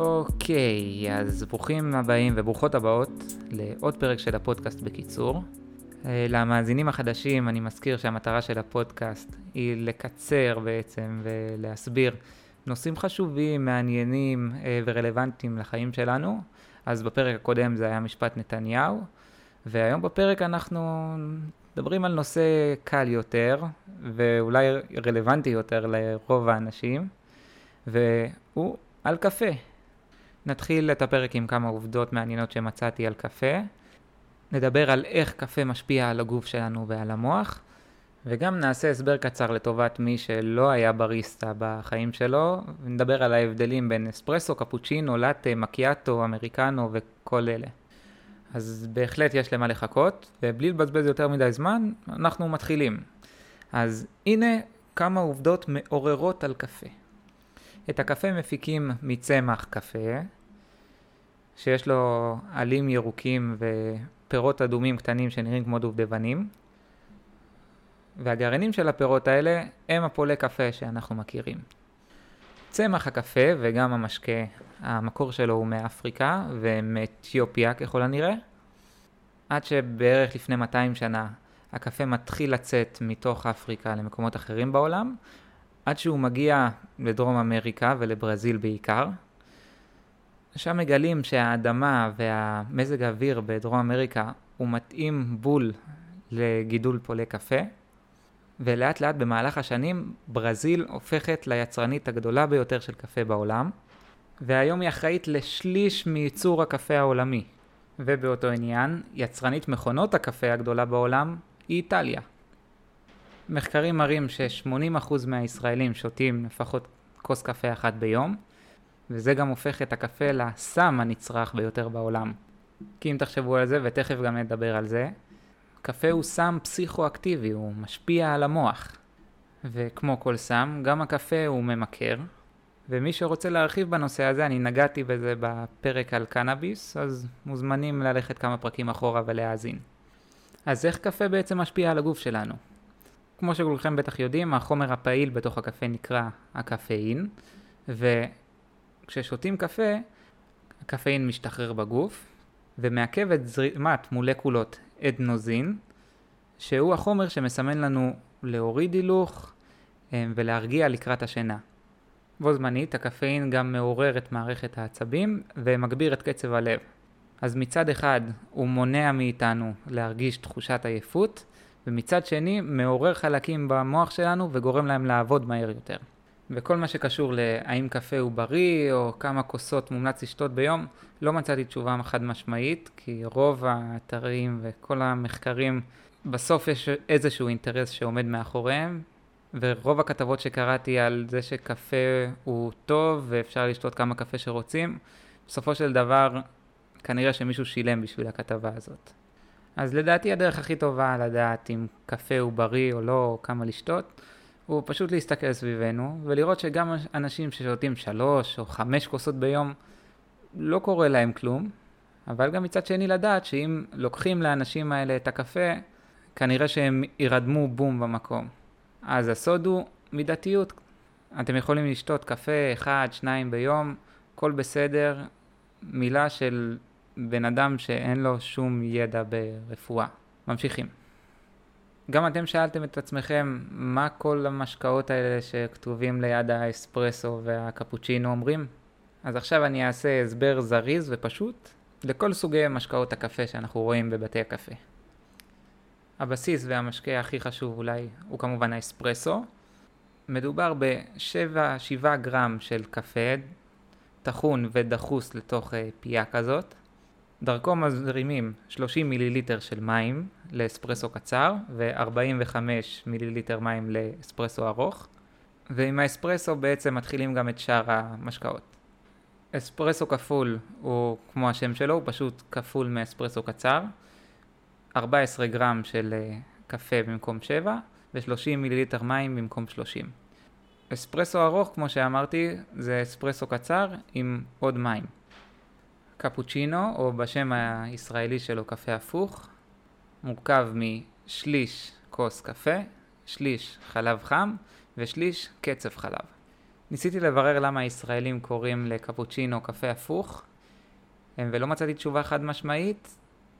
אוקיי, אז ברוכים הבאים וברוכות הבאות לעוד פרק של הפודקאסט בקיצור. אה, למאזינים החדשים אני מזכיר שהמטרה של הפודקאסט היא לקצר בעצם ולהסביר נושאים חשובים, מעניינים אה, ורלוונטיים לחיים שלנו. אז בפרק הקודם זה היה משפט נתניהו, והיום בפרק אנחנו מדברים על נושא קל יותר ואולי רלוונטי יותר לרוב האנשים, והוא על קפה. נתחיל את הפרק עם כמה עובדות מעניינות שמצאתי על קפה. נדבר על איך קפה משפיע על הגוף שלנו ועל המוח, וגם נעשה הסבר קצר לטובת מי שלא היה בריסטה בחיים שלו, ונדבר על ההבדלים בין אספרסו, קפוצ'ינו, לאטה, מקיאטו, אמריקנו וכל אלה. אז בהחלט יש למה לחכות, ובלי לבזבז יותר מדי זמן, אנחנו מתחילים. אז הנה כמה עובדות מעוררות על קפה. את הקפה מפיקים מצמח קפה, שיש לו עלים ירוקים ופירות אדומים קטנים שנראים כמו דובדבנים, והגרעינים של הפירות האלה הם הפולי קפה שאנחנו מכירים. צמח הקפה וגם המשקה, המקור שלו הוא מאפריקה ומאתיופיה ככל הנראה, עד שבערך לפני 200 שנה הקפה מתחיל לצאת מתוך אפריקה למקומות אחרים בעולם, עד שהוא מגיע לדרום אמריקה ולברזיל בעיקר. שם מגלים שהאדמה והמזג האוויר בדרום אמריקה הוא מתאים בול לגידול פולי קפה, ולאט לאט במהלך השנים ברזיל הופכת ליצרנית הגדולה ביותר של קפה בעולם, והיום היא אחראית לשליש מייצור הקפה העולמי. ובאותו עניין, יצרנית מכונות הקפה הגדולה בעולם היא איטליה. מחקרים מראים ש-80% מהישראלים שותים לפחות כוס קפה אחת ביום, וזה גם הופך את הקפה לסם הנצרך ביותר בעולם. כי אם תחשבו על זה, ותכף גם נדבר על זה, קפה הוא סם פסיכואקטיבי, הוא משפיע על המוח. וכמו כל סם, גם הקפה הוא ממכר, ומי שרוצה להרחיב בנושא הזה, אני נגעתי בזה בפרק על קנאביס, אז מוזמנים ללכת כמה פרקים אחורה ולהאזין. אז איך קפה בעצם משפיע על הגוף שלנו? כמו שכולכם בטח יודעים, החומר הפעיל בתוך הקפה נקרא הקפאין, וכששותים קפה, הקפאין משתחרר בגוף, ומעכב את זרימת מולקולות אדנוזין, שהוא החומר שמסמן לנו להוריד הילוך אה, ולהרגיע לקראת השינה. בו זמנית, הקפאין גם מעורר את מערכת העצבים ומגביר את קצב הלב. אז מצד אחד הוא מונע מאיתנו להרגיש תחושת עייפות, ומצד שני מעורר חלקים במוח שלנו וגורם להם לעבוד מהר יותר. וכל מה שקשור להאם קפה הוא בריא או כמה כוסות מומלץ לשתות ביום, לא מצאתי תשובה חד משמעית, כי רוב האתרים וכל המחקרים, בסוף יש איזשהו אינטרס שעומד מאחוריהם, ורוב הכתבות שקראתי על זה שקפה הוא טוב ואפשר לשתות כמה קפה שרוצים, בסופו של דבר כנראה שמישהו שילם בשביל הכתבה הזאת. אז לדעתי הדרך הכי טובה לדעת אם קפה הוא בריא או לא, או כמה לשתות, הוא פשוט להסתכל סביבנו ולראות שגם אנשים ששותים שלוש או חמש כוסות ביום, לא קורה להם כלום, אבל גם מצד שני לדעת שאם לוקחים לאנשים האלה את הקפה, כנראה שהם ירדמו בום במקום. אז הסוד הוא מידתיות. אתם יכולים לשתות קפה אחד, שניים ביום, הכל בסדר, מילה של בן אדם שאין לו שום ידע ברפואה. ממשיכים. גם אתם שאלתם את עצמכם מה כל המשקאות האלה שכתובים ליד האספרסו והקפוצ'ינו אומרים? אז עכשיו אני אעשה הסבר זריז ופשוט לכל סוגי משקאות הקפה שאנחנו רואים בבתי הקפה. הבסיס והמשקה הכי חשוב אולי הוא כמובן האספרסו. מדובר ב-7 גרם של קפה טחון ודחוס לתוך אה, פייה כזאת. דרכו מזרימים 30 מיליליטר של מים לאספרסו קצר ו-45 מיליליטר מים לאספרסו ארוך ועם האספרסו בעצם מתחילים גם את שאר המשקאות. אספרסו כפול הוא כמו השם שלו, הוא פשוט כפול מאספרסו קצר 14 גרם של אה, קפה במקום 7 ו-30 מיליליטר מים במקום 30. אספרסו ארוך, כמו שאמרתי, זה אספרסו קצר עם עוד מים. קפוצ'ינו, או בשם הישראלי שלו קפה הפוך, מורכב משליש כוס קפה, שליש חלב חם ושליש קצף חלב. ניסיתי לברר למה הישראלים קוראים לקפוצ'ינו קפה הפוך, ולא מצאתי תשובה חד משמעית,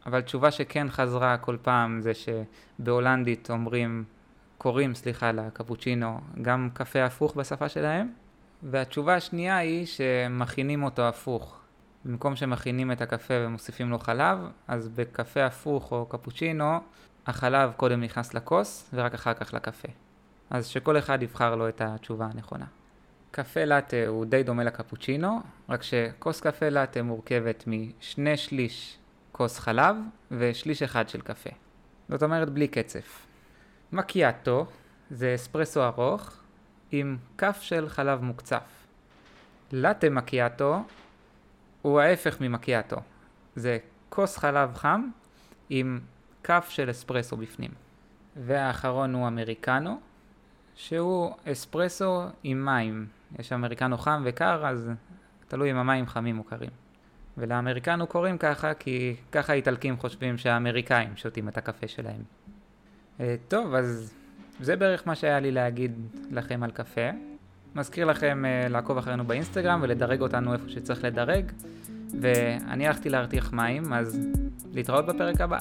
אבל תשובה שכן חזרה כל פעם זה שבהולנדית אומרים, קוראים, סליחה, לקפוצ'ינו גם קפה הפוך בשפה שלהם, והתשובה השנייה היא שמכינים אותו הפוך. במקום שמכינים את הקפה ומוסיפים לו חלב, אז בקפה הפוך או קפוצ'ינו, החלב קודם נכנס לכוס ורק אחר כך לקפה. אז שכל אחד יבחר לו את התשובה הנכונה. קפה לאטה הוא די דומה לקפוצ'ינו, רק שכוס קפה לאטה מורכבת משני שליש כוס חלב ושליש אחד של קפה. זאת אומרת בלי קצף. מקיאטו זה אספרסו ארוך עם כף של חלב מוקצף. לאטה מקיאטו הוא ההפך ממקיאטו. זה כוס חלב חם עם כף של אספרסו בפנים. והאחרון הוא אמריקנו, שהוא אספרסו עם מים. יש אמריקנו חם וקר, אז תלוי אם המים חמים או קרים. ולאמריקנו קוראים ככה, כי ככה האיטלקים חושבים שהאמריקאים שותים את הקפה שלהם. אה, טוב, אז זה בערך מה שהיה לי להגיד לכם על קפה. מזכיר לכם uh, לעקוב אחרינו באינסטגרם ולדרג אותנו איפה שצריך לדרג. ואני הלכתי להרתיח מים, אז להתראות בפרק הבא.